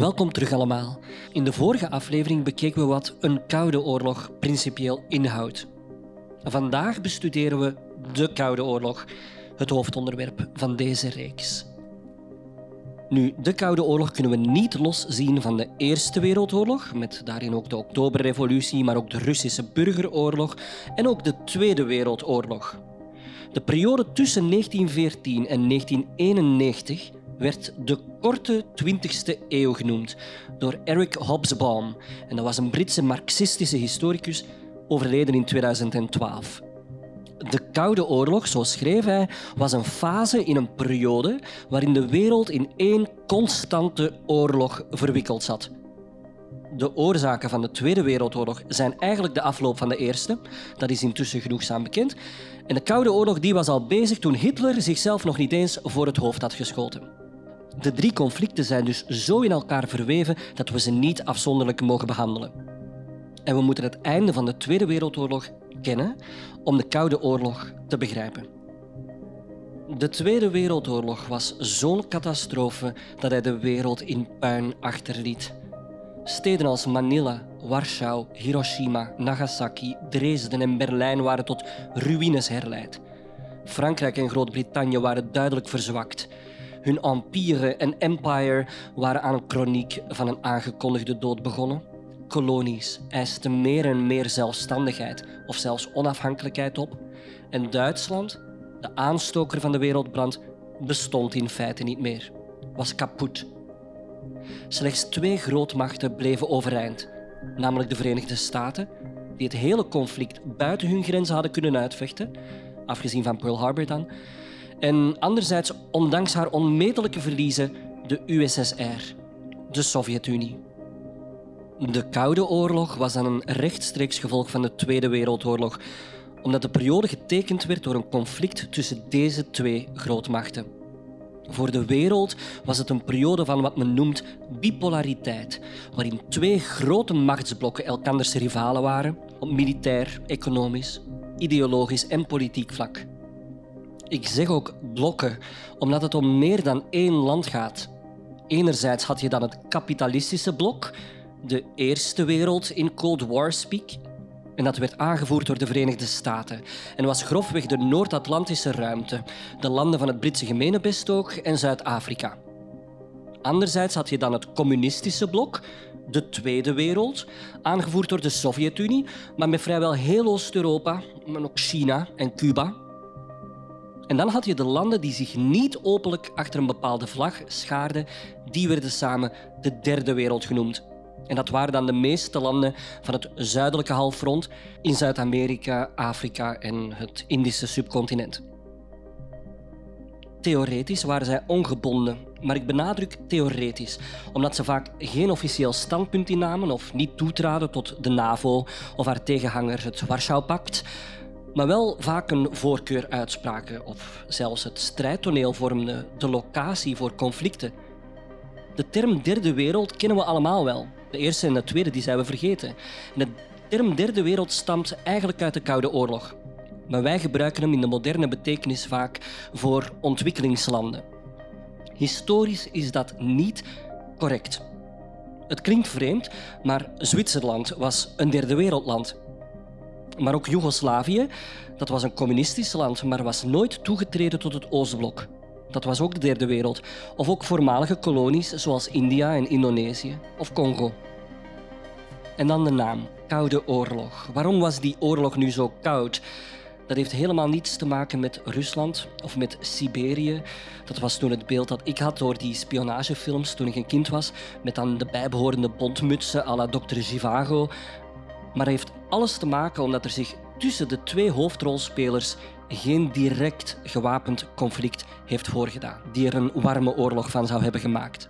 Welkom terug allemaal. In de vorige aflevering bekeken we wat een Koude Oorlog principieel inhoudt. Vandaag bestuderen we de Koude Oorlog, het hoofdonderwerp van deze reeks. Nu, de Koude Oorlog kunnen we niet loszien van de Eerste Wereldoorlog, met daarin ook de Oktoberrevolutie, maar ook de Russische Burgeroorlog en ook de Tweede Wereldoorlog. De periode tussen 1914 en 1991 werd de korte 20e eeuw genoemd door Eric Hobsbawm. En dat was een Britse marxistische historicus, overleden in 2012. De Koude Oorlog, zo schreef hij, was een fase in een periode waarin de wereld in één constante oorlog verwikkeld zat. De oorzaken van de Tweede Wereldoorlog zijn eigenlijk de afloop van de Eerste. Dat is intussen genoegzaam bekend. En de Koude Oorlog die was al bezig toen Hitler zichzelf nog niet eens voor het hoofd had geschoten. De drie conflicten zijn dus zo in elkaar verweven dat we ze niet afzonderlijk mogen behandelen. En we moeten het einde van de Tweede Wereldoorlog kennen om de Koude Oorlog te begrijpen. De Tweede Wereldoorlog was zo'n catastrofe dat hij de wereld in puin achterliet. Steden als Manila, Warschau, Hiroshima, Nagasaki, Dresden en Berlijn waren tot ruïnes herleid. Frankrijk en Groot-Brittannië waren duidelijk verzwakt. Hun empire en empire waren aan een chroniek van een aangekondigde dood begonnen. Kolonies eisten meer en meer zelfstandigheid of zelfs onafhankelijkheid op. En Duitsland, de aanstoker van de wereldbrand, bestond in feite niet meer. Was kapot. Slechts twee grootmachten bleven overeind, namelijk de Verenigde Staten, die het hele conflict buiten hun grenzen hadden kunnen uitvechten, afgezien van Pearl Harbor dan, en anderzijds, ondanks haar onmetelijke verliezen, de USSR, de Sovjet-Unie. De Koude Oorlog was dan een rechtstreeks gevolg van de Tweede Wereldoorlog, omdat de periode getekend werd door een conflict tussen deze twee grootmachten. Voor de wereld was het een periode van wat men noemt bipolariteit, waarin twee grote machtsblokken elkanders rivalen waren op militair, economisch, ideologisch en politiek vlak. Ik zeg ook blokken, omdat het om meer dan één land gaat. Enerzijds had je dan het kapitalistische blok, de eerste wereld in Cold War speak. En dat werd aangevoerd door de Verenigde Staten en was grofweg de Noord-Atlantische ruimte, de landen van het Britse gemeenebest ook en Zuid-Afrika. Anderzijds had je dan het communistische blok, de Tweede Wereld, aangevoerd door de Sovjet-Unie, maar met vrijwel heel Oost-Europa, maar ook China en Cuba. En dan had je de landen die zich niet openlijk achter een bepaalde vlag schaarden, die werden samen de derde wereld genoemd. En dat waren dan de meeste landen van het zuidelijke halfrond in Zuid-Amerika, Afrika en het Indische subcontinent. Theoretisch waren zij ongebonden, maar ik benadruk theoretisch, omdat ze vaak geen officieel standpunt innamen of niet toetraden tot de NAVO of haar tegenhanger het Warschau-pact, maar wel vaak een voorkeur uitspraken of zelfs het strijdtoneel vormden de locatie voor conflicten. De term derde wereld kennen we allemaal wel. De eerste en de tweede die zijn we vergeten. de term derde wereld stamt eigenlijk uit de Koude Oorlog. Maar wij gebruiken hem in de moderne betekenis vaak voor ontwikkelingslanden. Historisch is dat niet correct. Het klinkt vreemd, maar Zwitserland was een derde wereldland. Maar ook Joegoslavië, dat was een communistisch land, maar was nooit toegetreden tot het Oostblok. Dat was ook de derde wereld. Of ook voormalige kolonies zoals India en Indonesië of Congo. En dan de naam, Koude Oorlog. Waarom was die oorlog nu zo koud? Dat heeft helemaal niets te maken met Rusland of met Siberië. Dat was toen het beeld dat ik had door die spionagefilms toen ik een kind was, met dan de bijbehorende bondmutsen à la Dr. Zhivago. Maar heeft alles te maken omdat er zich tussen de twee hoofdrolspelers geen direct gewapend conflict heeft voorgedaan, die er een warme oorlog van zou hebben gemaakt.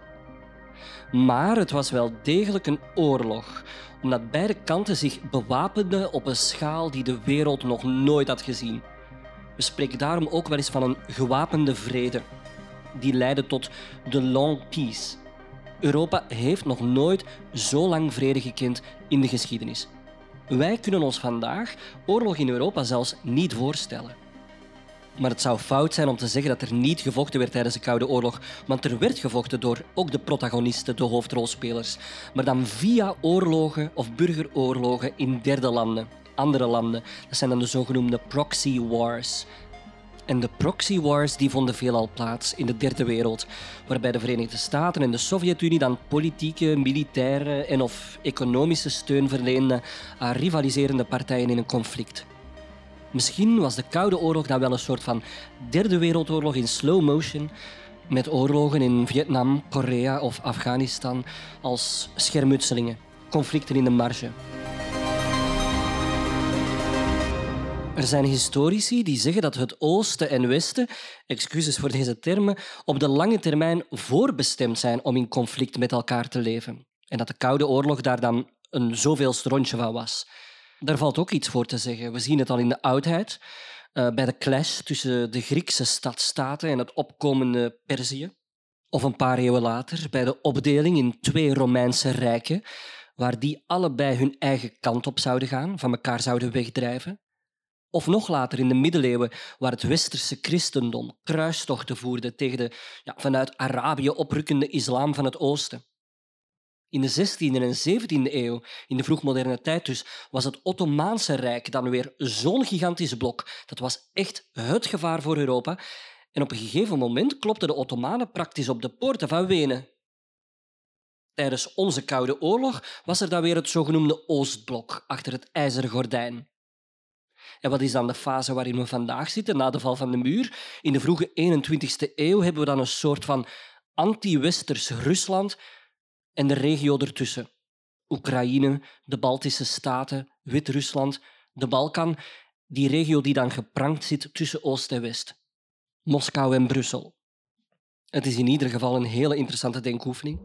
Maar het was wel degelijk een oorlog, omdat beide kanten zich bewapenden op een schaal die de wereld nog nooit had gezien. We spreken daarom ook wel eens van een gewapende vrede, die leidde tot de Long Peace. Europa heeft nog nooit zo lang vrede gekend in de geschiedenis. Wij kunnen ons vandaag oorlog in Europa zelfs niet voorstellen. Maar het zou fout zijn om te zeggen dat er niet gevochten werd tijdens de Koude Oorlog, want er werd gevochten door ook de protagonisten, de hoofdrolspelers. Maar dan via oorlogen of burgeroorlogen in derde landen, andere landen. Dat zijn dan de zogenoemde proxy wars. En de proxy wars die vonden veelal plaats in de derde wereld, waarbij de Verenigde Staten en de Sovjet-Unie dan politieke, militaire en of economische steun verleenden aan rivaliserende partijen in een conflict. Misschien was de Koude Oorlog dan wel een soort van derde wereldoorlog in slow motion, met oorlogen in Vietnam, Korea of Afghanistan als schermutselingen, conflicten in de marge. Er zijn historici die zeggen dat het Oosten en Westen, excuses voor deze termen, op de lange termijn voorbestemd zijn om in conflict met elkaar te leven. En dat de Koude Oorlog daar dan een zoveelste rondje van was. Daar valt ook iets voor te zeggen. We zien het al in de oudheid, uh, bij de clash tussen de Griekse stadstaten en het opkomende Perzië. Of een paar eeuwen later, bij de opdeling in twee Romeinse rijken, waar die allebei hun eigen kant op zouden gaan, van elkaar zouden wegdrijven. Of nog later in de middeleeuwen, waar het westerse christendom kruistochten voerde tegen de ja, vanuit Arabië oprukkende islam van het oosten. In de 16e en 17e eeuw, in de vroegmoderne tijd dus, was het Ottomaanse Rijk dan weer zo'n gigantisch blok. Dat was echt het gevaar voor Europa. En op een gegeven moment klopten de Ottomanen praktisch op de poorten van Wenen. Tijdens onze Koude Oorlog was er dan weer het zogenoemde Oostblok achter het ijzeren gordijn. En wat is dan de fase waarin we vandaag zitten, na de val van de muur? In de vroege 21e eeuw hebben we dan een soort van anti-westers Rusland en de regio ertussen. Oekraïne, de Baltische Staten, Wit-Rusland, de Balkan, die regio die dan geprankt zit tussen Oost en West. Moskou en Brussel. Het is in ieder geval een hele interessante denkoefening.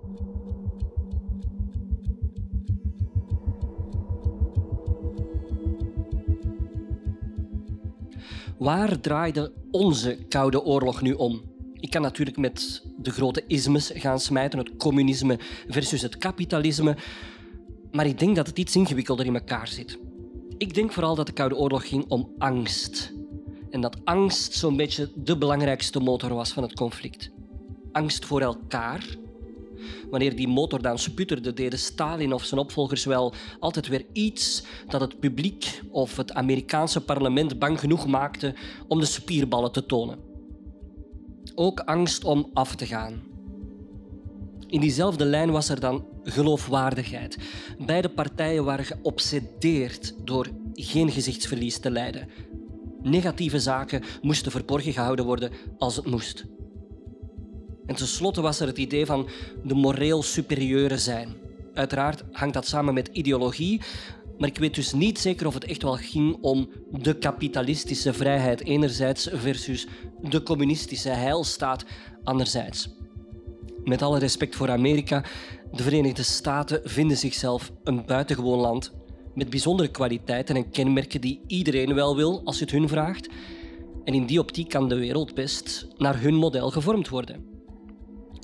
Waar draaide onze Koude Oorlog nu om? Ik kan natuurlijk met de grote ismes gaan smijten, het communisme versus het kapitalisme, maar ik denk dat het iets ingewikkelder in elkaar zit. Ik denk vooral dat de Koude Oorlog ging om angst. En dat angst zo'n beetje de belangrijkste motor was van het conflict. Angst voor elkaar, Wanneer die motor dan sputterde, deden Stalin of zijn opvolgers wel altijd weer iets dat het publiek of het Amerikaanse parlement bang genoeg maakte om de spierballen te tonen. Ook angst om af te gaan. In diezelfde lijn was er dan geloofwaardigheid. Beide partijen waren geobsedeerd door geen gezichtsverlies te lijden. Negatieve zaken moesten verborgen gehouden worden als het moest. En tenslotte was er het idee van de moreel superieure zijn. Uiteraard hangt dat samen met ideologie, maar ik weet dus niet zeker of het echt wel ging om de kapitalistische vrijheid enerzijds versus de communistische heilstaat anderzijds. Met alle respect voor Amerika, de Verenigde Staten vinden zichzelf een buitengewoon land met bijzondere kwaliteiten en kenmerken die iedereen wel wil als je het hun vraagt. En in die optiek kan de wereld best naar hun model gevormd worden.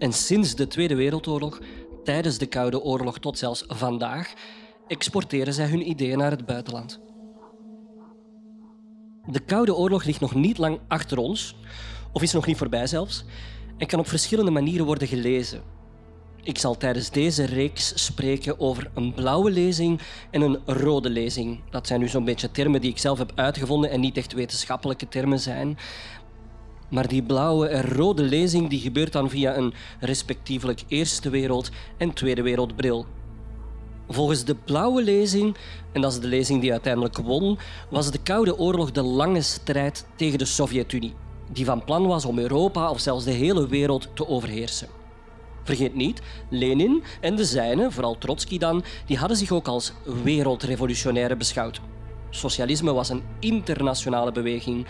En sinds de Tweede Wereldoorlog, tijdens de Koude Oorlog tot zelfs vandaag, exporteren zij hun ideeën naar het buitenland. De Koude Oorlog ligt nog niet lang achter ons, of is nog niet voorbij zelfs, en kan op verschillende manieren worden gelezen. Ik zal tijdens deze reeks spreken over een blauwe lezing en een rode lezing. Dat zijn nu zo'n beetje termen die ik zelf heb uitgevonden en niet echt wetenschappelijke termen zijn. Maar die blauwe en rode lezing die gebeurt dan via een respectievelijk Eerste Wereld- en Tweede Wereldbril. Volgens de blauwe lezing, en dat is de lezing die uiteindelijk won, was de Koude Oorlog de lange strijd tegen de Sovjet-Unie, die van plan was om Europa of zelfs de hele wereld te overheersen. Vergeet niet, Lenin en de zijnen, vooral Trotsky dan, die hadden zich ook als wereldrevolutionaire beschouwd. Socialisme was een internationale beweging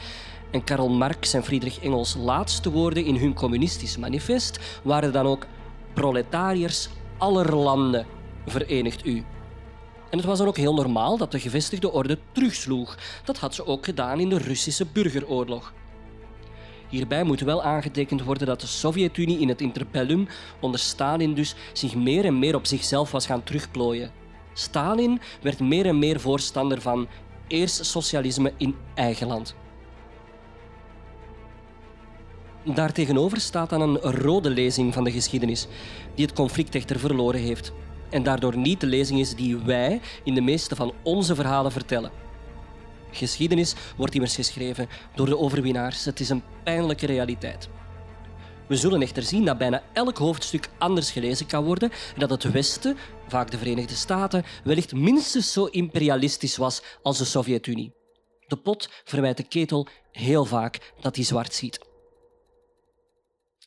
en Karl Marx en Friedrich Engels' laatste woorden in hun communistisch manifest waren dan ook proletariërs aller landen, verenigt u. En het was dan ook heel normaal dat de gevestigde orde terugsloeg. Dat had ze ook gedaan in de Russische burgeroorlog. Hierbij moet wel aangetekend worden dat de Sovjet-Unie in het interbellum onder Stalin dus zich meer en meer op zichzelf was gaan terugplooien. Stalin werd meer en meer voorstander van eerst socialisme in eigen land. Daartegenover staat dan een rode lezing van de geschiedenis, die het conflict echter verloren heeft. En daardoor niet de lezing is die wij in de meeste van onze verhalen vertellen. Geschiedenis wordt immers geschreven door de overwinnaars. Het is een pijnlijke realiteit. We zullen echter zien dat bijna elk hoofdstuk anders gelezen kan worden en dat het Westen, vaak de Verenigde Staten, wellicht minstens zo imperialistisch was als de Sovjet-Unie. De pot verwijt de ketel heel vaak dat hij zwart ziet.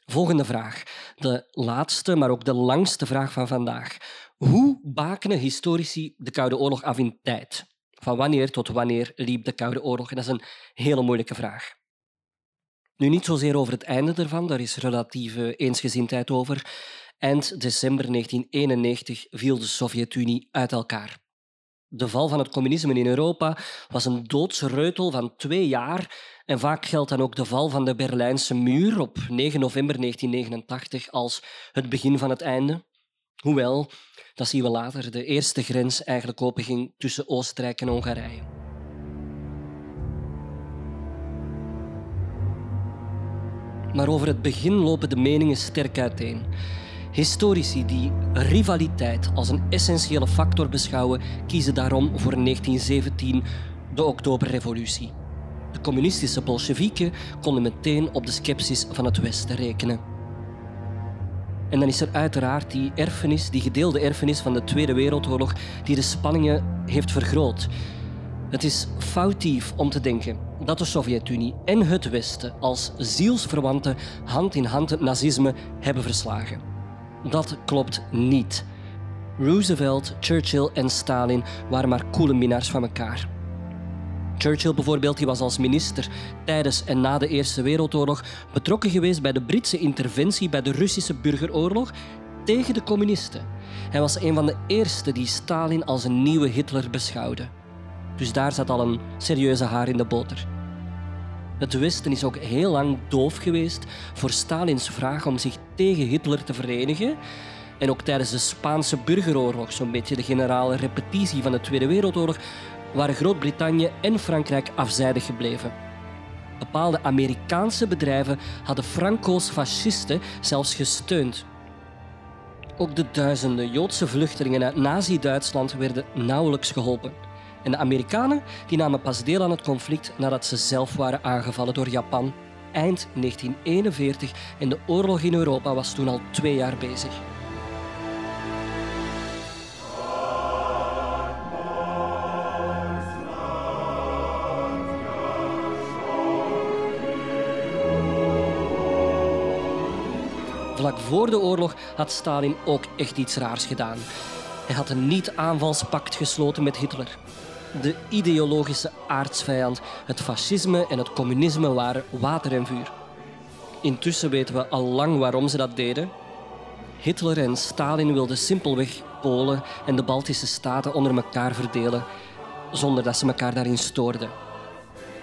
Volgende vraag. De laatste, maar ook de langste vraag van vandaag. Hoe bakenen historici de Koude Oorlog af in tijd? Van wanneer tot wanneer liep de Koude Oorlog? En dat is een hele moeilijke vraag. Nu niet zozeer over het einde ervan, daar is relatieve eensgezindheid over. Eind december 1991 viel de Sovjet-Unie uit elkaar. De val van het communisme in Europa was een doodsreutel van twee jaar en vaak geldt dan ook de val van de Berlijnse muur op 9 november 1989 als het begin van het einde. Hoewel, dat zien we later, de eerste grens eigenlijk openging tussen Oostenrijk en Hongarije. Maar over het begin lopen de meningen sterk uiteen. Historici die rivaliteit als een essentiële factor beschouwen, kiezen daarom voor 1917 de Oktoberrevolutie. De communistische Bolsjewieken konden meteen op de scepsis van het Westen rekenen. En dan is er uiteraard die erfenis, die gedeelde erfenis van de Tweede Wereldoorlog, die de spanningen heeft vergroot. Het is foutief om te denken dat de Sovjet-Unie en het Westen als zielsverwanten hand in hand het nazisme hebben verslagen. Dat klopt niet. Roosevelt, Churchill en Stalin waren maar koele minnaars van elkaar. Churchill bijvoorbeeld die was als minister tijdens en na de Eerste Wereldoorlog betrokken geweest bij de Britse interventie bij de Russische burgeroorlog tegen de communisten. Hij was een van de eerste die Stalin als een nieuwe Hitler beschouwde. Dus daar zat al een serieuze haar in de boter. Het Westen is ook heel lang doof geweest voor Stalins vraag om zich tegen Hitler te verenigen. En ook tijdens de Spaanse burgeroorlog, zo'n beetje de generale repetitie van de Tweede Wereldoorlog, waren Groot-Brittannië en Frankrijk afzijdig gebleven. Bepaalde Amerikaanse bedrijven hadden Franco's fascisten zelfs gesteund. Ook de duizenden Joodse vluchtelingen uit Nazi-Duitsland werden nauwelijks geholpen. En de Amerikanen die namen pas deel aan het conflict nadat ze zelf waren aangevallen door Japan eind 1941 en de oorlog in Europa was toen al twee jaar bezig. Vlak voor de oorlog had Stalin ook echt iets raars gedaan. Hij had een niet-aanvalspact gesloten met Hitler. De ideologische aardsvijand, het fascisme en het communisme waren water en vuur. Intussen weten we al lang waarom ze dat deden. Hitler en Stalin wilden simpelweg Polen en de Baltische staten onder elkaar verdelen, zonder dat ze elkaar daarin stoorden.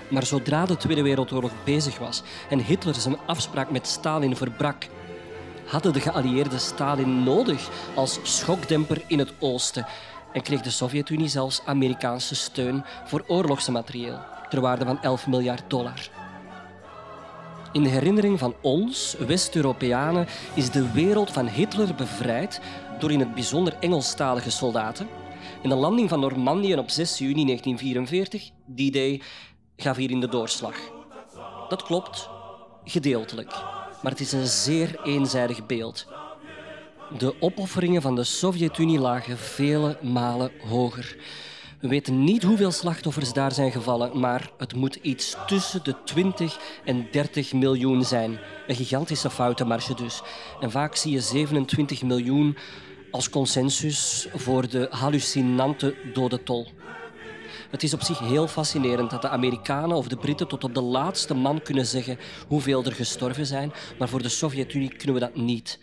Maar zodra de Tweede Wereldoorlog bezig was en Hitler zijn afspraak met Stalin verbrak, hadden de geallieerden Stalin nodig als schokdemper in het oosten en kreeg de Sovjet-Unie zelfs Amerikaanse steun voor oorlogsmaterieel ter waarde van 11 miljard dollar. In de herinnering van ons, West-Europeanen, is de wereld van Hitler bevrijd door in het bijzonder Engelstalige soldaten. In de landing van Normandië op 6 juni 1944, die day, gaf hierin de doorslag. Dat klopt, gedeeltelijk, maar het is een zeer eenzijdig beeld. De opofferingen van de Sovjet-Unie lagen vele malen hoger. We weten niet hoeveel slachtoffers daar zijn gevallen, maar het moet iets tussen de 20 en 30 miljoen zijn. Een gigantische foutenmarge dus. En vaak zie je 27 miljoen als consensus voor de hallucinante dodentol. Het is op zich heel fascinerend dat de Amerikanen of de Britten tot op de laatste man kunnen zeggen hoeveel er gestorven zijn, maar voor de Sovjet-Unie kunnen we dat niet.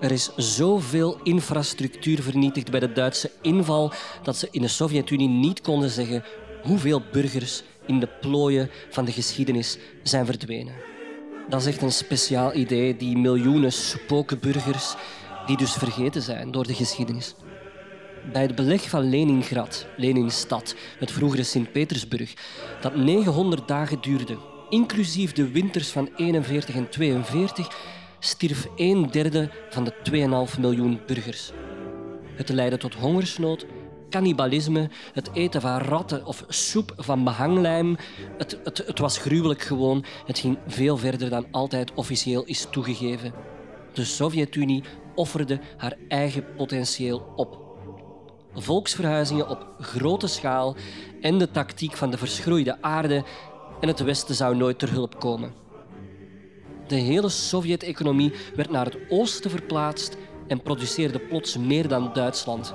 Er is zoveel infrastructuur vernietigd bij de Duitse inval dat ze in de Sovjet-Unie niet konden zeggen hoeveel burgers in de plooien van de geschiedenis zijn verdwenen. Dat is echt een speciaal idee, die miljoenen spokenburgers die dus vergeten zijn door de geschiedenis. Bij het beleg van Leningrad, Leninstad, het vroegere Sint-Petersburg, dat 900 dagen duurde, inclusief de winters van 41 en 42, stierf een derde van de 2,5 miljoen burgers. Het leidde tot hongersnood, cannibalisme, het eten van ratten of soep van behanglijm. Het, het, het was gruwelijk gewoon. Het ging veel verder dan altijd officieel is toegegeven. De Sovjet-Unie offerde haar eigen potentieel op. Volksverhuizingen op grote schaal en de tactiek van de verschroeide aarde en het Westen zou nooit ter hulp komen. De hele Sovjet-economie werd naar het oosten verplaatst en produceerde plots meer dan Duitsland.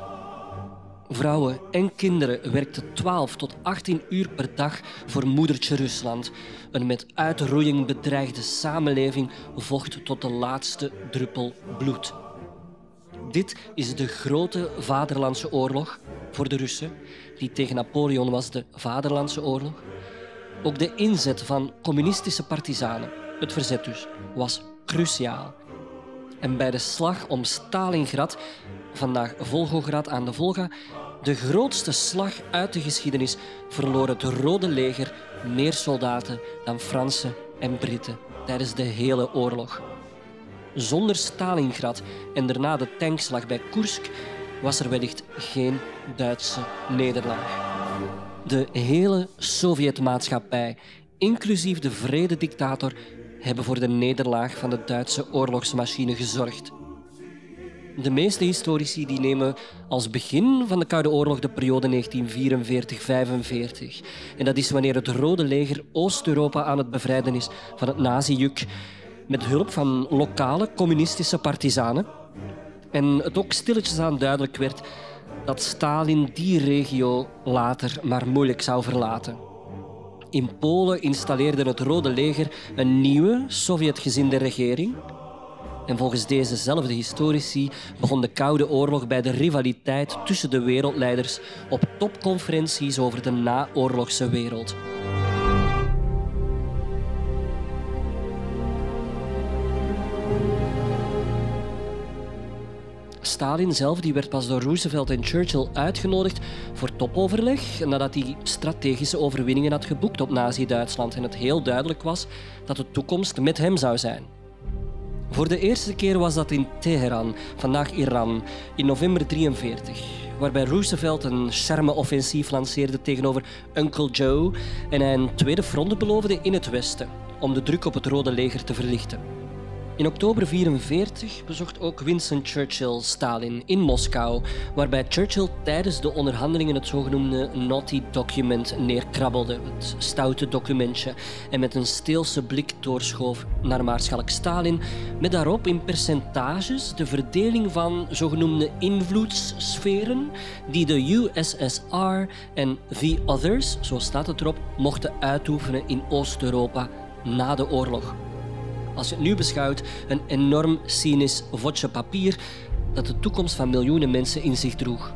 Vrouwen en kinderen werkten 12 tot 18 uur per dag voor moedertje Rusland. Een met uitroeiing bedreigde samenleving vocht tot de laatste druppel bloed. Dit is de grote Vaderlandse oorlog voor de Russen, die tegen Napoleon was de Vaderlandse oorlog. Ook de inzet van communistische partisanen, het verzet dus, was cruciaal. En bij de slag om Stalingrad, vandaag Volgograd aan de Volga, de grootste slag uit de geschiedenis, verloor het Rode Leger meer soldaten dan Fransen en Britten tijdens de hele oorlog. Zonder Stalingrad en daarna de tankslag bij Kursk was er wellicht geen Duitse nederlaag. De hele Sovjetmaatschappij, inclusief de vrededictator, hebben voor de nederlaag van de Duitse oorlogsmachine gezorgd. De meeste historici die nemen als begin van de Koude Oorlog de periode 1944-45. En dat is wanneer het Rode Leger Oost-Europa aan het bevrijden is van het nazi-juk met hulp van lokale communistische partisanen. En het ook stilletjes aan duidelijk werd dat Stalin die regio later maar moeilijk zou verlaten. In Polen installeerde het Rode Leger een nieuwe Sovjetgezinde regering. En volgens dezezelfde historici begon de Koude Oorlog bij de rivaliteit tussen de wereldleiders op topconferenties over de naoorlogse wereld. Stalin zelf die werd pas door Roosevelt en Churchill uitgenodigd voor topoverleg nadat hij strategische overwinningen had geboekt op Nazi-Duitsland en het heel duidelijk was dat de toekomst met hem zou zijn. Voor de eerste keer was dat in Teheran, vandaag Iran, in november 1943, waarbij Roosevelt een charme-offensief lanceerde tegenover Uncle Joe en hij een tweede front beloofde in het westen om de druk op het Rode Leger te verlichten. In oktober 1944 bezocht ook Winston Churchill Stalin in Moskou, waarbij Churchill tijdens de onderhandelingen het zogenoemde Naughty Document neerkrabbelde, het stoute documentje, en met een steelse blik doorschoof naar Maarschalk Stalin, met daarop in percentages de verdeling van zogenoemde invloedssferen die de USSR en The Others, zo staat het erop, mochten uitoefenen in Oost-Europa na de oorlog als je het nu beschouwt, een enorm cynisch vodje papier dat de toekomst van miljoenen mensen in zich droeg.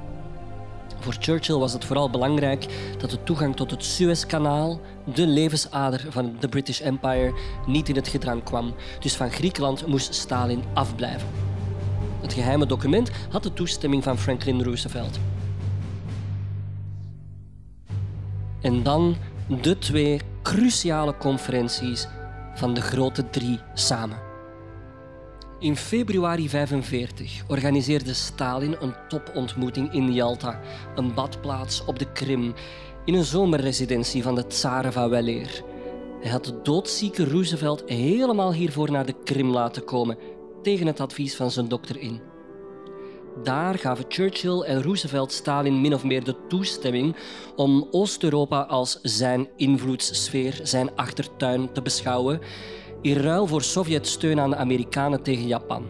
Voor Churchill was het vooral belangrijk dat de toegang tot het Suezkanaal, de levensader van de British Empire, niet in het gedrang kwam. Dus van Griekenland moest Stalin afblijven. Het geheime document had de toestemming van Franklin Roosevelt. En dan de twee cruciale conferenties van de grote drie samen. In februari 1945 organiseerde Stalin een topontmoeting in Yalta, een badplaats op de Krim, in een zomerresidentie van de tsaren van Weleer. Hij had de doodzieke Roosevelt helemaal hiervoor naar de Krim laten komen, tegen het advies van zijn dokter in. Daar gaven Churchill en Roosevelt Stalin min of meer de toestemming om Oost-Europa als zijn invloedssfeer, zijn achtertuin te beschouwen, in ruil voor Sovjet-steun aan de Amerikanen tegen Japan.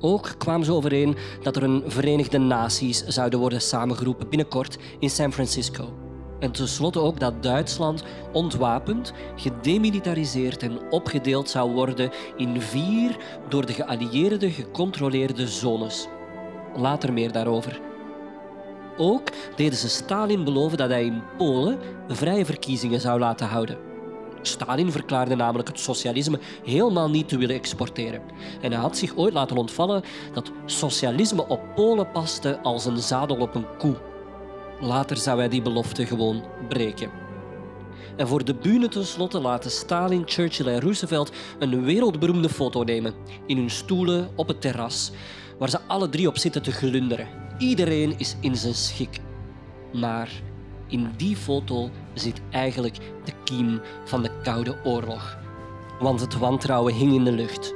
Ook kwamen ze overeen dat er een Verenigde Naties zouden worden samengeroepen binnenkort in San Francisco. En tenslotte ook dat Duitsland ontwapend, gedemilitariseerd en opgedeeld zou worden in vier door de geallieerden gecontroleerde zones. Later meer daarover. Ook deden ze Stalin beloven dat hij in Polen vrije verkiezingen zou laten houden. Stalin verklaarde namelijk het socialisme helemaal niet te willen exporteren. En hij had zich ooit laten ontvallen dat socialisme op Polen paste als een zadel op een koe. Later zou hij die belofte gewoon breken. En voor de bühne tenslotte laten Stalin, Churchill en Roosevelt een wereldberoemde foto nemen. In hun stoelen op het terras, waar ze alle drie op zitten te glunderen. Iedereen is in zijn schik. Maar in die foto zit eigenlijk de kiem van de Koude Oorlog. Want het wantrouwen hing in de lucht.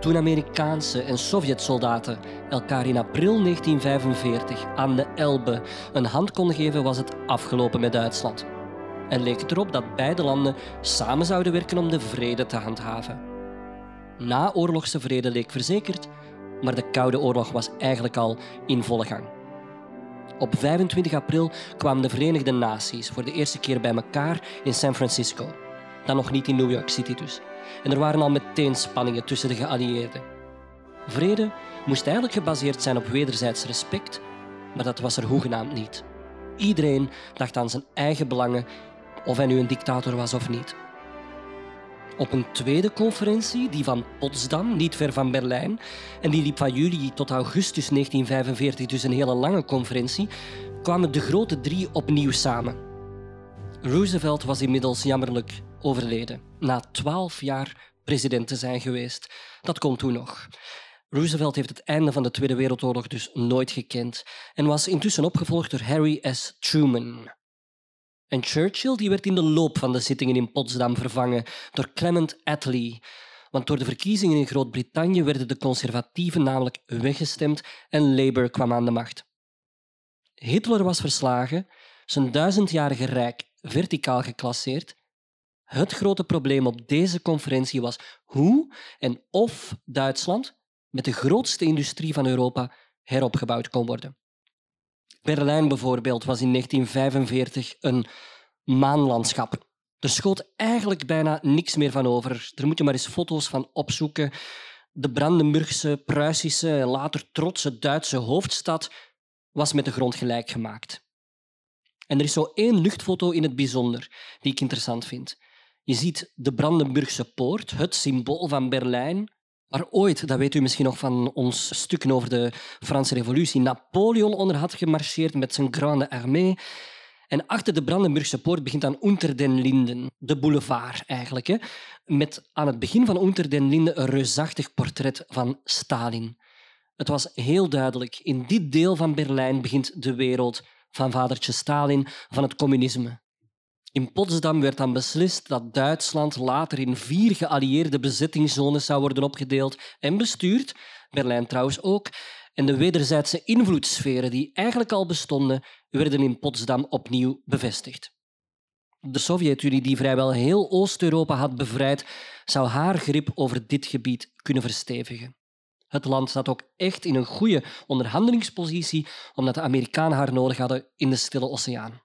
Toen Amerikaanse en Sovjet-soldaten elkaar in april 1945 aan de Elbe een hand konden geven, was het afgelopen met Duitsland. En leek het erop dat beide landen samen zouden werken om de vrede te handhaven. Naoorlogse vrede leek verzekerd, maar de Koude Oorlog was eigenlijk al in volle gang. Op 25 april kwamen de Verenigde Naties voor de eerste keer bij elkaar in San Francisco. Dan nog niet in New York City dus. En er waren al meteen spanningen tussen de geallieerden. Vrede moest eigenlijk gebaseerd zijn op wederzijds respect, maar dat was er hoegenaamd niet. Iedereen dacht aan zijn eigen belangen, of hij nu een dictator was of niet. Op een tweede conferentie, die van Potsdam, niet ver van Berlijn, en die liep van juli tot augustus 1945, dus een hele lange conferentie, kwamen de grote drie opnieuw samen. Roosevelt was inmiddels jammerlijk overleden, na twaalf jaar president te zijn geweest. Dat kon toen nog. Roosevelt heeft het einde van de Tweede Wereldoorlog dus nooit gekend en was intussen opgevolgd door Harry S. Truman. En Churchill die werd in de loop van de zittingen in Potsdam vervangen door Clement Attlee. Want door de verkiezingen in Groot-Brittannië werden de conservatieven namelijk weggestemd en Labour kwam aan de macht. Hitler was verslagen, zijn duizendjarige rijk verticaal geclasseerd. Het grote probleem op deze conferentie was hoe en of Duitsland, met de grootste industrie van Europa, heropgebouwd kon worden. Berlijn bijvoorbeeld was in 1945 een maanlandschap. Er schoot eigenlijk bijna niks meer van over. Er moet je maar eens foto's van opzoeken. De Brandenburgse, Pruisische en later trotse Duitse hoofdstad was met de grond gelijk gemaakt. En er is zo één luchtfoto in het bijzonder die ik interessant vind. Je ziet de Brandenburgse poort, het symbool van Berlijn, waar ooit, dat weet u misschien nog van ons stukken over de Franse Revolutie, Napoleon onder had gemarcheerd met zijn Grande Armée. En achter de Brandenburgse poort begint dan Unter den Linden, de boulevard eigenlijk. Hè? Met aan het begin van Unter den Linden een reusachtig portret van Stalin. Het was heel duidelijk, in dit deel van Berlijn begint de wereld van vadertje Stalin, van het communisme. In Potsdam werd dan beslist dat Duitsland later in vier geallieerde bezettingszones zou worden opgedeeld en bestuurd, Berlijn trouwens ook, en de wederzijdse invloedssferen die eigenlijk al bestonden, werden in Potsdam opnieuw bevestigd. De Sovjet-Unie, die vrijwel heel Oost-Europa had bevrijd, zou haar grip over dit gebied kunnen verstevigen. Het land zat ook echt in een goede onderhandelingspositie, omdat de Amerikanen haar nodig hadden in de Stille Oceaan.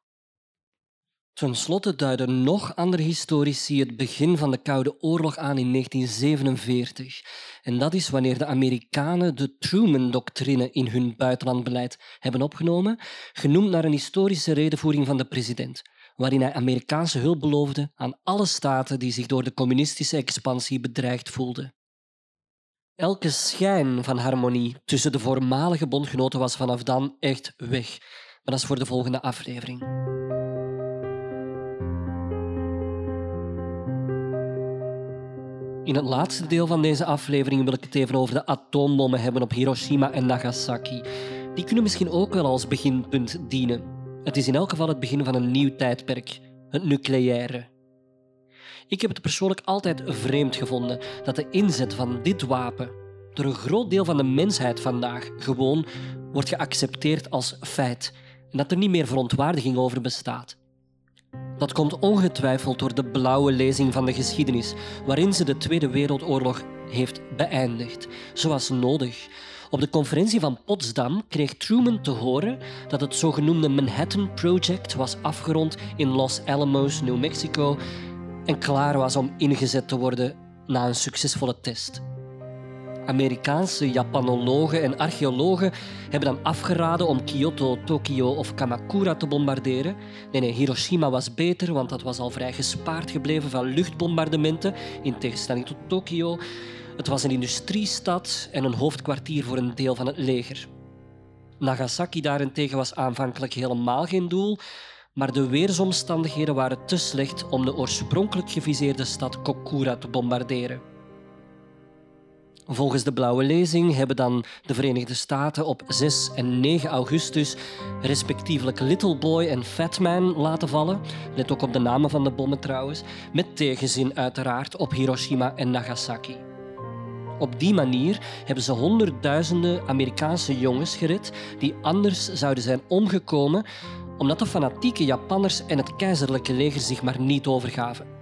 Ten slotte duiden nog andere historici het begin van de Koude Oorlog aan in 1947. En dat is wanneer de Amerikanen de Truman-doctrine in hun buitenlandbeleid hebben opgenomen, genoemd naar een historische redenvoering van de president, waarin hij Amerikaanse hulp beloofde aan alle staten die zich door de communistische expansie bedreigd voelden. Elke schijn van harmonie tussen de voormalige bondgenoten was vanaf dan echt weg. Maar dat is voor de volgende aflevering. In het laatste deel van deze aflevering wil ik het even over de atoombommen hebben op Hiroshima en Nagasaki. Die kunnen misschien ook wel als beginpunt dienen. Het is in elk geval het begin van een nieuw tijdperk, het nucleaire. Ik heb het persoonlijk altijd vreemd gevonden dat de inzet van dit wapen door een groot deel van de mensheid vandaag gewoon wordt geaccepteerd als feit en dat er niet meer verontwaardiging over bestaat. Dat komt ongetwijfeld door de blauwe lezing van de geschiedenis, waarin ze de Tweede Wereldoorlog heeft beëindigd, zoals nodig. Op de conferentie van Potsdam kreeg Truman te horen dat het zogenoemde Manhattan Project was afgerond in Los Alamos, New Mexico en klaar was om ingezet te worden na een succesvolle test. Amerikaanse Japanologen en archeologen hebben dan afgeraden om Kyoto, Tokio of Kamakura te bombarderen. Nee, nee, Hiroshima was beter, want dat was al vrij gespaard gebleven van luchtbombardementen, in tegenstelling tot Tokio. Het was een industriestad en een hoofdkwartier voor een deel van het leger. Nagasaki daarentegen was aanvankelijk helemaal geen doel, maar de weersomstandigheden waren te slecht om de oorspronkelijk geviseerde stad Kokura te bombarderen. Volgens de blauwe lezing hebben dan de Verenigde Staten op 6 en 9 augustus respectievelijk Little Boy en Fat Man laten vallen. Let ook op de namen van de bommen trouwens. Met tegenzin uiteraard op Hiroshima en Nagasaki. Op die manier hebben ze honderdduizenden Amerikaanse jongens gered die anders zouden zijn omgekomen omdat de fanatieke Japanners en het keizerlijke leger zich maar niet overgaven.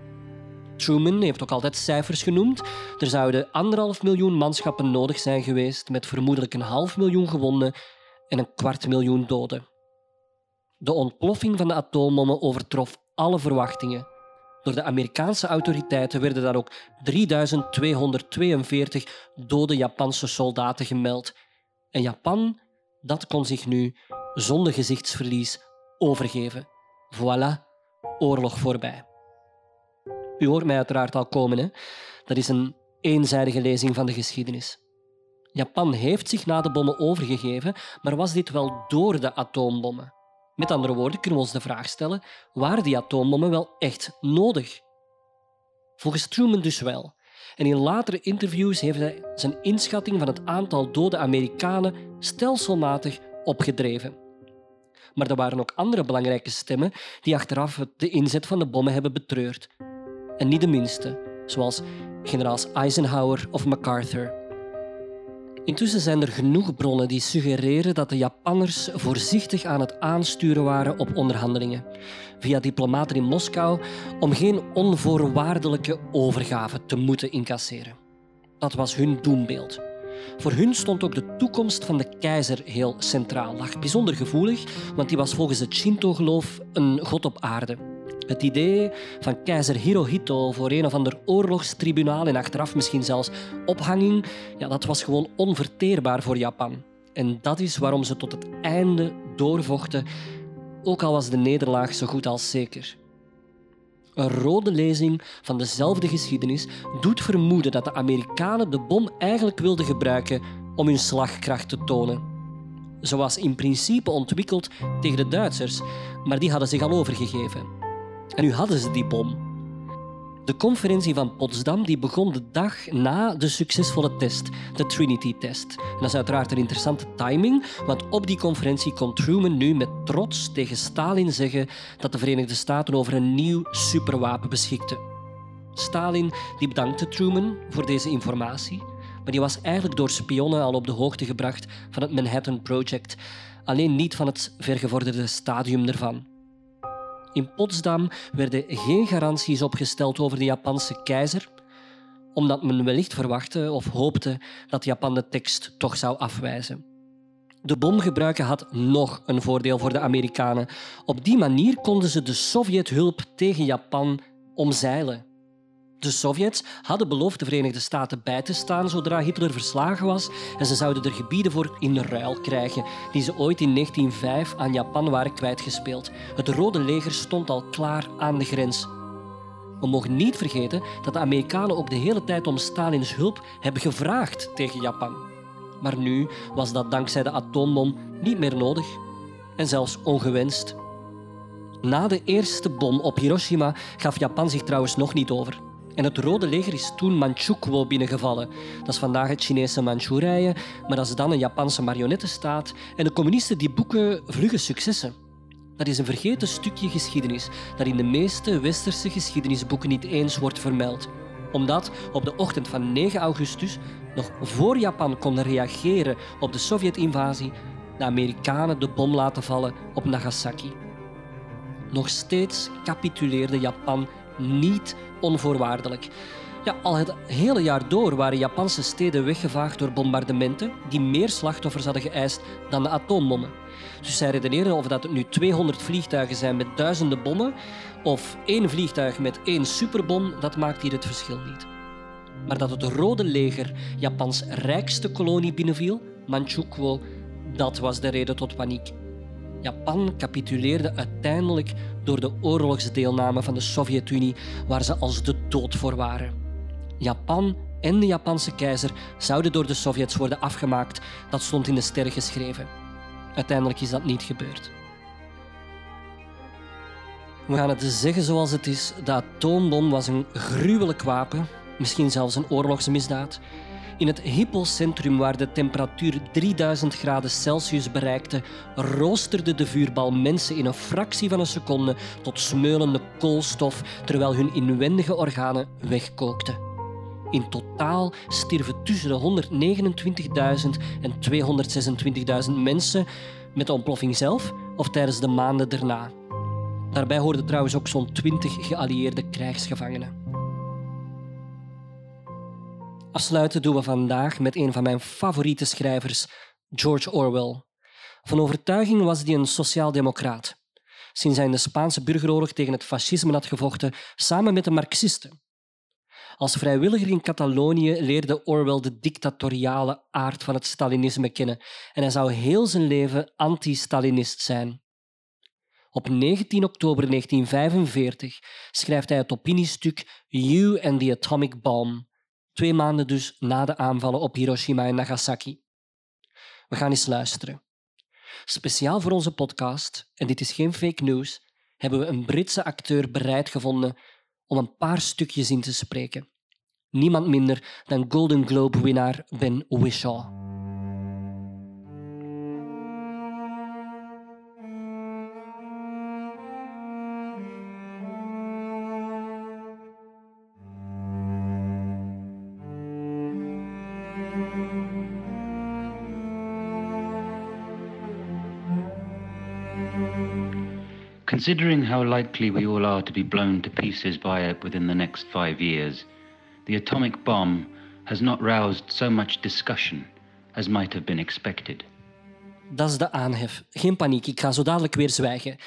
Truman heeft ook altijd cijfers genoemd. Er zouden anderhalf miljoen manschappen nodig zijn geweest, met vermoedelijk een half miljoen gewonden en een kwart miljoen doden. De ontploffing van de atoombommen overtrof alle verwachtingen. Door de Amerikaanse autoriteiten werden dan ook 3242 dode Japanse soldaten gemeld. En Japan, dat kon zich nu zonder gezichtsverlies overgeven. Voilà, oorlog voorbij. U hoort mij uiteraard al komen. Hè? Dat is een eenzijdige lezing van de geschiedenis. Japan heeft zich na de bommen overgegeven, maar was dit wel door de atoombommen? Met andere woorden kunnen we ons de vraag stellen: waren die atoombommen wel echt nodig? Volgens Truman dus wel. En in latere interviews heeft hij zijn inschatting van het aantal dode Amerikanen stelselmatig opgedreven. Maar er waren ook andere belangrijke stemmen die achteraf de inzet van de bommen hebben betreurd en niet de minste, zoals generaals Eisenhower of MacArthur. Intussen zijn er genoeg bronnen die suggereren dat de Japanners voorzichtig aan het aansturen waren op onderhandelingen via diplomaten in Moskou om geen onvoorwaardelijke overgave te moeten incasseren. Dat was hun doembeeld. Voor hun stond ook de toekomst van de keizer heel centraal. Lag bijzonder gevoelig, want die was volgens het Shinto-geloof een god op aarde. Het idee van keizer Hirohito voor een of ander oorlogstribunaal en achteraf misschien zelfs ophanging, ja, dat was gewoon onverteerbaar voor Japan. En dat is waarom ze tot het einde doorvochten, ook al was de nederlaag zo goed als zeker. Een rode lezing van dezelfde geschiedenis doet vermoeden dat de Amerikanen de bom eigenlijk wilden gebruiken om hun slagkracht te tonen. Ze was in principe ontwikkeld tegen de Duitsers, maar die hadden zich al overgegeven. En nu hadden ze die bom. De conferentie van Potsdam die begon de dag na de succesvolle test, de Trinity-test. En dat is uiteraard een interessante timing, want op die conferentie kon Truman nu met trots tegen Stalin zeggen dat de Verenigde Staten over een nieuw superwapen beschikten. Stalin die bedankte Truman voor deze informatie, maar die was eigenlijk door spionnen al op de hoogte gebracht van het Manhattan Project, alleen niet van het vergevorderde stadium ervan. In Potsdam werden geen garanties opgesteld over de Japanse keizer, omdat men wellicht verwachtte of hoopte dat Japan de tekst toch zou afwijzen. De bom gebruiken had nog een voordeel voor de Amerikanen. Op die manier konden ze de Sovjethulp tegen Japan omzeilen. De Sovjets hadden beloofd de Verenigde Staten bij te staan zodra Hitler verslagen was en ze zouden er gebieden voor in ruil krijgen die ze ooit in 1905 aan Japan waren kwijtgespeeld. Het Rode Leger stond al klaar aan de grens. We mogen niet vergeten dat de Amerikanen ook de hele tijd om Stalins hulp hebben gevraagd tegen Japan. Maar nu was dat dankzij de atoombom niet meer nodig en zelfs ongewenst. Na de eerste bom op Hiroshima gaf Japan zich trouwens nog niet over. En het Rode Leger is toen Manchukuo binnengevallen. Dat is vandaag het Chinese Manchurije, maar dat is dan een Japanse marionettenstaat. En de communisten die boeken vlugge successen. Dat is een vergeten stukje geschiedenis dat in de meeste westerse geschiedenisboeken niet eens wordt vermeld. Omdat op de ochtend van 9 augustus, nog voor Japan kon reageren op de Sovjet-invasie, de Amerikanen de bom laten vallen op Nagasaki. Nog steeds capituleerde Japan niet onvoorwaardelijk. Ja, al het hele jaar door waren Japanse steden weggevaagd door bombardementen die meer slachtoffers hadden geëist dan de atoombommen. Dus zij redeneren of dat het nu 200 vliegtuigen zijn met duizenden bommen of één vliegtuig met één superbom, dat maakt hier het verschil niet. Maar dat het Rode Leger Japans rijkste kolonie binnenviel, Manchukuo, dat was de reden tot paniek. Japan capituleerde uiteindelijk door de oorlogsdeelname van de Sovjet-Unie, waar ze als de dood voor waren. Japan en de Japanse keizer zouden door de Sovjets worden afgemaakt, dat stond in de sterren geschreven. Uiteindelijk is dat niet gebeurd. We gaan het zeggen zoals het is. De atoombom was een gruwelijk wapen, misschien zelfs een oorlogsmisdaad. In het hypocentrum, waar de temperatuur 3000 graden Celsius bereikte, roosterde de vuurbal mensen in een fractie van een seconde tot smeulende koolstof, terwijl hun inwendige organen wegkookten. In totaal stierven tussen de 129.000 en 226.000 mensen met de ontploffing zelf of tijdens de maanden daarna. Daarbij hoorden trouwens ook zo'n 20 geallieerde krijgsgevangenen. Afsluiten doen we vandaag met een van mijn favoriete schrijvers, George Orwell. Van overtuiging was hij een sociaaldemocraat. Sinds hij in de Spaanse burgeroorlog tegen het fascisme had gevochten, samen met de Marxisten. Als vrijwilliger in Catalonië leerde Orwell de dictatoriale aard van het Stalinisme kennen en hij zou heel zijn leven anti-Stalinist zijn. Op 19 oktober 1945 schrijft hij het opiniestuk You and the Atomic Bomb, twee maanden dus na de aanvallen op Hiroshima en Nagasaki. We gaan eens luisteren. Speciaal voor onze podcast, en dit is geen fake news, hebben we een Britse acteur bereid gevonden om een paar stukjes in te spreken. Niemand minder dan Golden Globe-winnaar Ben Whishaw. Considering how likely we all are to be blown to pieces by it within the next five years, the atomic bomb has not roused so much discussion as might have been expected. Dat is de aanhef. Geen paniek, ik ga zo dadelijk weer zwijgen.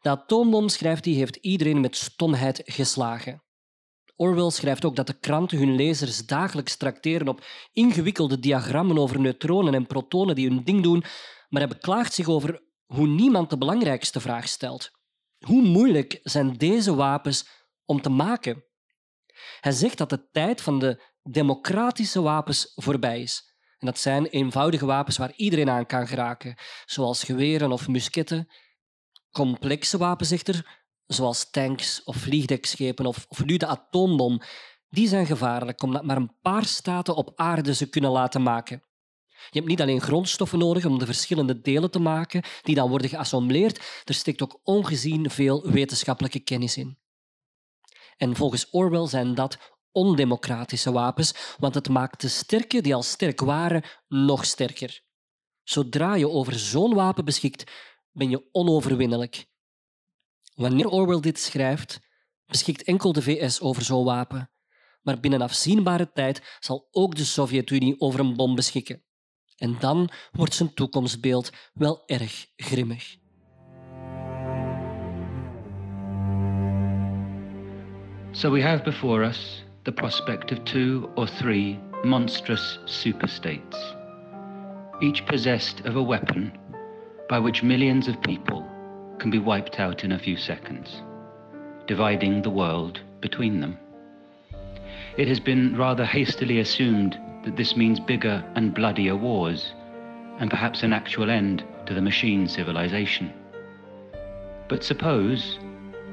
De atoombom, schrijft hij, heeft iedereen met stomheid geslagen. Orwell schrijft ook dat de kranten hun lezers dagelijks trakteren op ingewikkelde diagrammen over neutronen en protonen die hun ding doen, maar hij beklaagt zich over hoe niemand de belangrijkste vraag stelt. Hoe moeilijk zijn deze wapens om te maken? Hij zegt dat de tijd van de democratische wapens voorbij is. En dat zijn eenvoudige wapens waar iedereen aan kan geraken, zoals geweren of musketten. Complexe wapens echter, zoals tanks of vliegdekschepen of, of nu de atoombom, die zijn gevaarlijk omdat maar een paar staten op aarde ze kunnen laten maken. Je hebt niet alleen grondstoffen nodig om de verschillende delen te maken, die dan worden geassembleerd, er steekt ook ongezien veel wetenschappelijke kennis in. En volgens Orwell zijn dat ondemocratische wapens, want het maakt de sterke die al sterk waren nog sterker. Zodra je over zo'n wapen beschikt, ben je onoverwinnelijk. Wanneer Orwell dit schrijft, beschikt enkel de VS over zo'n wapen. Maar binnen afzienbare tijd zal ook de Sovjet-Unie over een bom beschikken. En dan wordt zijn toekomstbeeld wel erg grimmig. So we have before us the prospect of two or three monstrous superstates, each possessed of a weapon by which millions of people can be wiped out in a few seconds, dividing the world between them. It has been rather hastily assumed that this means bigger and bloodier wars, and perhaps an actual end to the machine civilization. But suppose,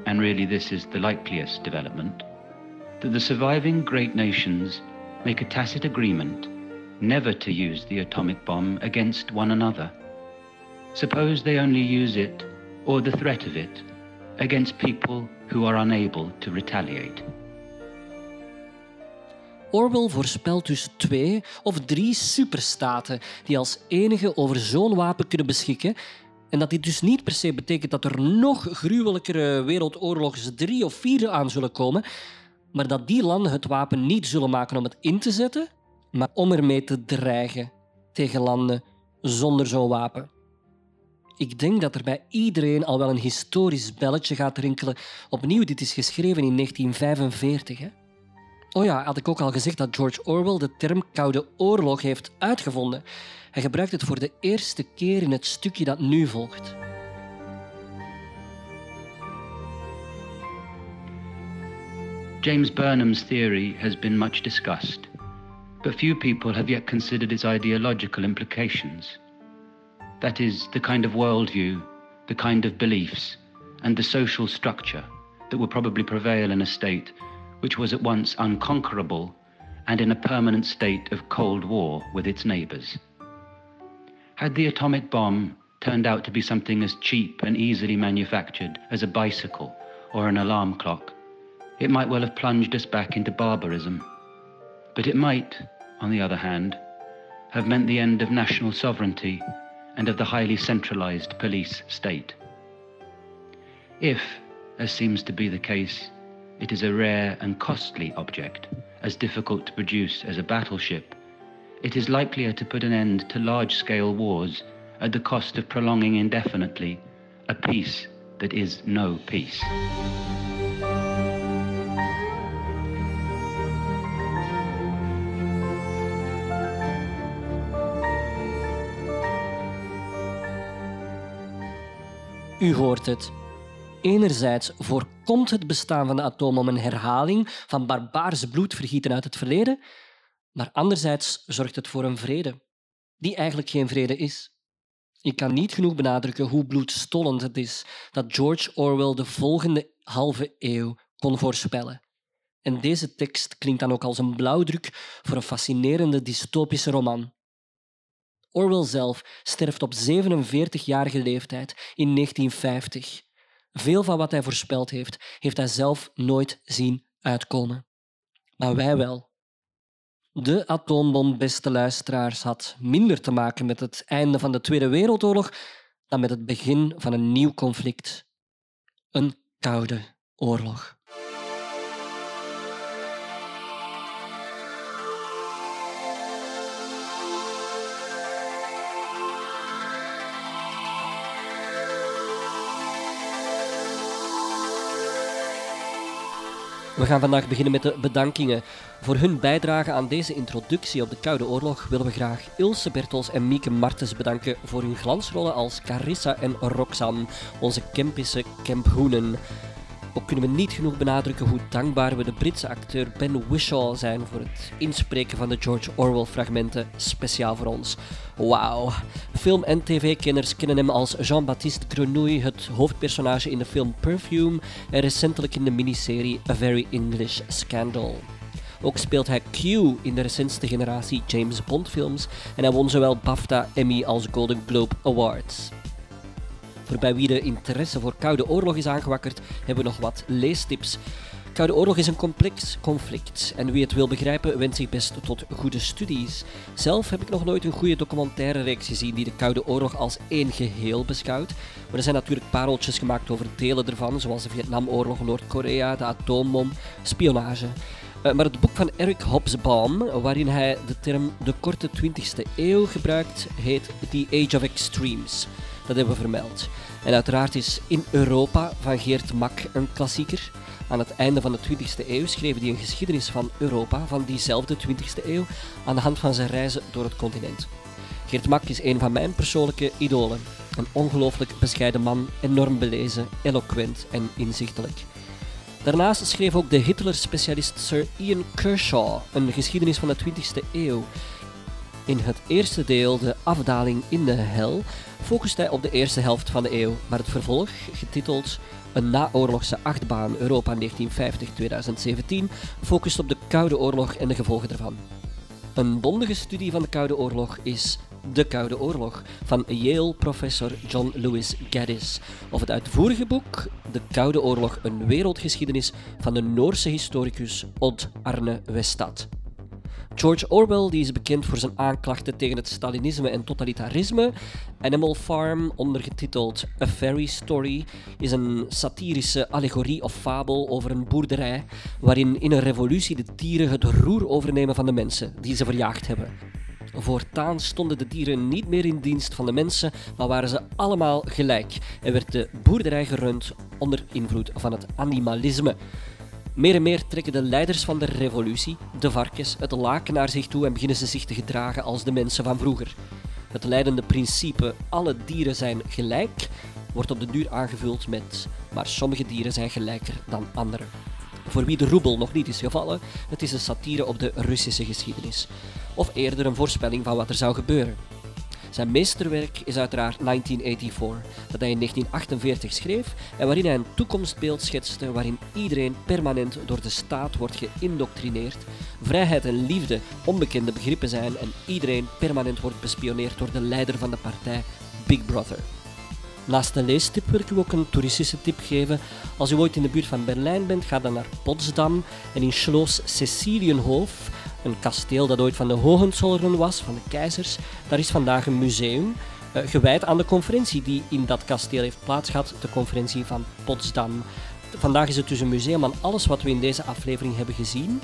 and really this is the likeliest development, that the surviving great nations make a tacit agreement never to use the atomic bomb against one another. Suppose they only use it, or the threat of it, against people who are unable to retaliate. Orwell voorspelt dus twee of drie superstaten die als enige over zo'n wapen kunnen beschikken. En dat dit dus niet per se betekent dat er nog gruwelijkere wereldoorlogs drie of vier aan zullen komen, maar dat die landen het wapen niet zullen maken om het in te zetten, maar om ermee te dreigen tegen landen zonder zo'n wapen. Ik denk dat er bij iedereen al wel een historisch belletje gaat rinkelen. Opnieuw, dit is geschreven in 1945. Hè? Oh ja, had ik ook al gezegd dat George Orwell de term Koude Oorlog heeft uitgevonden. Hij gebruikt het voor de eerste keer in het stukje dat nu volgt. James Burnham's theory has been much discussed, but few people have yet considered its ideological implications. That is, the kind of worldview, the kind of beliefs, and the social structure that would probably prevail in a state which was at once unconquerable and in a permanent state of Cold War with its neighbours. Had the atomic bomb turned out to be something as cheap and easily manufactured as a bicycle or an alarm clock, it might well have plunged us back into barbarism. But it might, on the other hand, have meant the end of national sovereignty and of the highly centralized police state. If, as seems to be the case, it is a rare and costly object, as difficult to produce as a battleship, it is likelier to put an end to large scale wars at the cost of prolonging indefinitely a peace that is no peace. U hoort het. Enerzijds voorkomt het bestaan van de atoombom een herhaling van barbaarse bloedvergieten uit het verleden, maar anderzijds zorgt het voor een vrede, die eigenlijk geen vrede is. Ik kan niet genoeg benadrukken hoe bloedstollend het is dat George Orwell de volgende halve eeuw kon voorspellen. En deze tekst klinkt dan ook als een blauwdruk voor een fascinerende dystopische roman. Orwell zelf sterft op 47-jarige leeftijd in 1950. Veel van wat hij voorspeld heeft, heeft hij zelf nooit zien uitkomen. Maar wij wel. De atoombom, beste luisteraars, had minder te maken met het einde van de Tweede Wereldoorlog dan met het begin van een nieuw conflict. Een koude oorlog. We gaan vandaag beginnen met de bedankingen. Voor hun bijdrage aan deze introductie op de Koude Oorlog willen we graag Ilse Bertels en Mieke Martens bedanken voor hun glansrollen als Carissa en Roxanne, onze Kempische Kemphoenen. Ook kunnen we niet genoeg benadrukken hoe dankbaar we de Britse acteur Ben Whishaw zijn voor het inspreken van de George Orwell-fragmenten speciaal voor ons. Wauw. Film- en tv-kenners kennen hem als Jean-Baptiste Grenouille, het hoofdpersonage in de film Perfume en recentelijk in de miniserie A Very English Scandal. Ook speelt hij Q in de recentste generatie James Bond films en hij won zowel BAFTA, Emmy als Golden Globe Awards. Voor bij wie de interesse voor Koude Oorlog is aangewakkerd, hebben we nog wat leestips. Koude Oorlog is een complex conflict en wie het wil begrijpen wenst zich best tot goede studies. Zelf heb ik nog nooit een goede documentaire reeks gezien die de Koude Oorlog als één geheel beschouwt. Maar er zijn natuurlijk pareltjes gemaakt over delen ervan, zoals de Vietnamoorlog, Noord-Korea, de atoombom, spionage. Uh, maar het boek van Eric Hobsbawm, waarin hij de term de korte 20e eeuw gebruikt, heet The Age of Extremes. Dat hebben we vermeld. En uiteraard is In Europa van Geert Mak een klassieker. Aan het einde van de 20e eeuw schreef hij een geschiedenis van Europa, van diezelfde 20e eeuw, aan de hand van zijn reizen door het continent. Geert Mak is een van mijn persoonlijke idolen. Een ongelooflijk bescheiden man, enorm belezen, eloquent en inzichtelijk. Daarnaast schreef ook de Hitler-specialist Sir Ian Kershaw een geschiedenis van de 20e eeuw. In het eerste deel, de afdaling in de hel, focust hij op de eerste helft van de eeuw, maar het vervolg, getiteld Een naoorlogse achtbaan Europa 1950-2017, focust op de Koude Oorlog en de gevolgen ervan. Een bondige studie van de Koude Oorlog is De Koude Oorlog van Yale-professor John Lewis Gaddis, of het uitvoerige boek De Koude Oorlog, een wereldgeschiedenis van de Noorse historicus Odd Arne Westad. George Orwell die is bekend voor zijn aanklachten tegen het Stalinisme en totalitarisme. Animal Farm, ondergetiteld A Fairy Story, is een satirische allegorie of fabel over een boerderij waarin in een revolutie de dieren het roer overnemen van de mensen die ze verjaagd hebben. Voortaan stonden de dieren niet meer in dienst van de mensen, maar waren ze allemaal gelijk en werd de boerderij gerund onder invloed van het animalisme. Meer en meer trekken de leiders van de revolutie, de varkens, het laken naar zich toe en beginnen ze zich te gedragen als de mensen van vroeger. Het leidende principe alle dieren zijn gelijk wordt op de duur aangevuld met maar sommige dieren zijn gelijker dan andere. Voor wie de roebel nog niet is gevallen, het is een satire op de Russische geschiedenis. Of eerder een voorspelling van wat er zou gebeuren. Zijn meesterwerk is uiteraard 1984, dat hij in 1948 schreef en waarin hij een toekomstbeeld schetste waarin iedereen permanent door de staat wordt geïndoctrineerd, vrijheid en liefde onbekende begrippen zijn en iedereen permanent wordt bespioneerd door de leider van de partij, Big Brother. Naast de leestip wil ik u ook een toeristische tip geven. Als u ooit in de buurt van Berlijn bent, ga dan naar Potsdam en in Schloss Cecilienhof, een kasteel dat ooit van de Hohenzollern was, van de keizers. Daar is vandaag een museum uh, gewijd aan de conferentie die in dat kasteel heeft plaatsgehad, de conferentie van Potsdam. Vandaag is het dus een museum aan alles wat we in deze aflevering hebben gezien.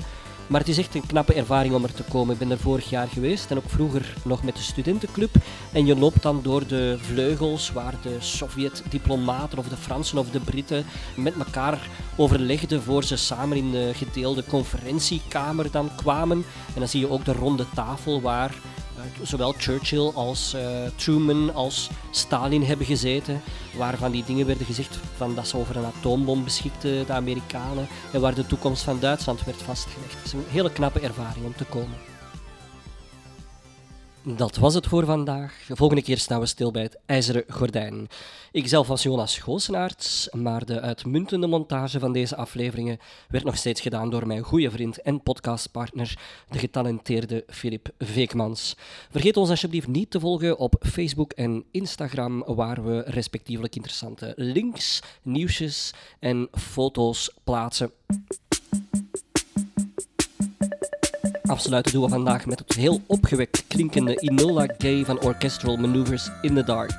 Maar het is echt een knappe ervaring om er te komen. Ik ben er vorig jaar geweest en ook vroeger nog met de studentenclub. En je loopt dan door de vleugels waar de Sovjet-diplomaten of de Fransen of de Britten met elkaar overlegden voor ze samen in de gedeelde conferentiekamer dan kwamen. En dan zie je ook de ronde tafel waar zowel Churchill als uh, Truman als Stalin hebben gezeten, waarvan die dingen werden gezegd van dat ze over een atoombom beschikten, de Amerikanen, en waar de toekomst van Duitsland werd vastgelegd. Het is een hele knappe ervaring om te komen. Dat was het voor vandaag. De volgende keer staan we stil bij het ijzeren gordijn. Ik zelf was Jonas Goosenaerts, maar de uitmuntende montage van deze afleveringen werd nog steeds gedaan door mijn goede vriend en podcastpartner, de getalenteerde Filip Veekmans. Vergeet ons alsjeblieft niet te volgen op Facebook en Instagram, waar we respectievelijk interessante links, nieuwsjes en foto's plaatsen. Afsluiten doen we vandaag met het heel opgewekt klinkende Inola Gay van Orchestral Maneuvers in the Dark.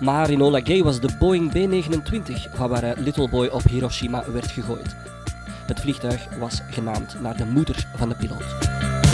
Maar Inola Gay was de Boeing B-29 van waar Little Boy op Hiroshima werd gegooid. Het vliegtuig was genaamd naar de moeder van de piloot.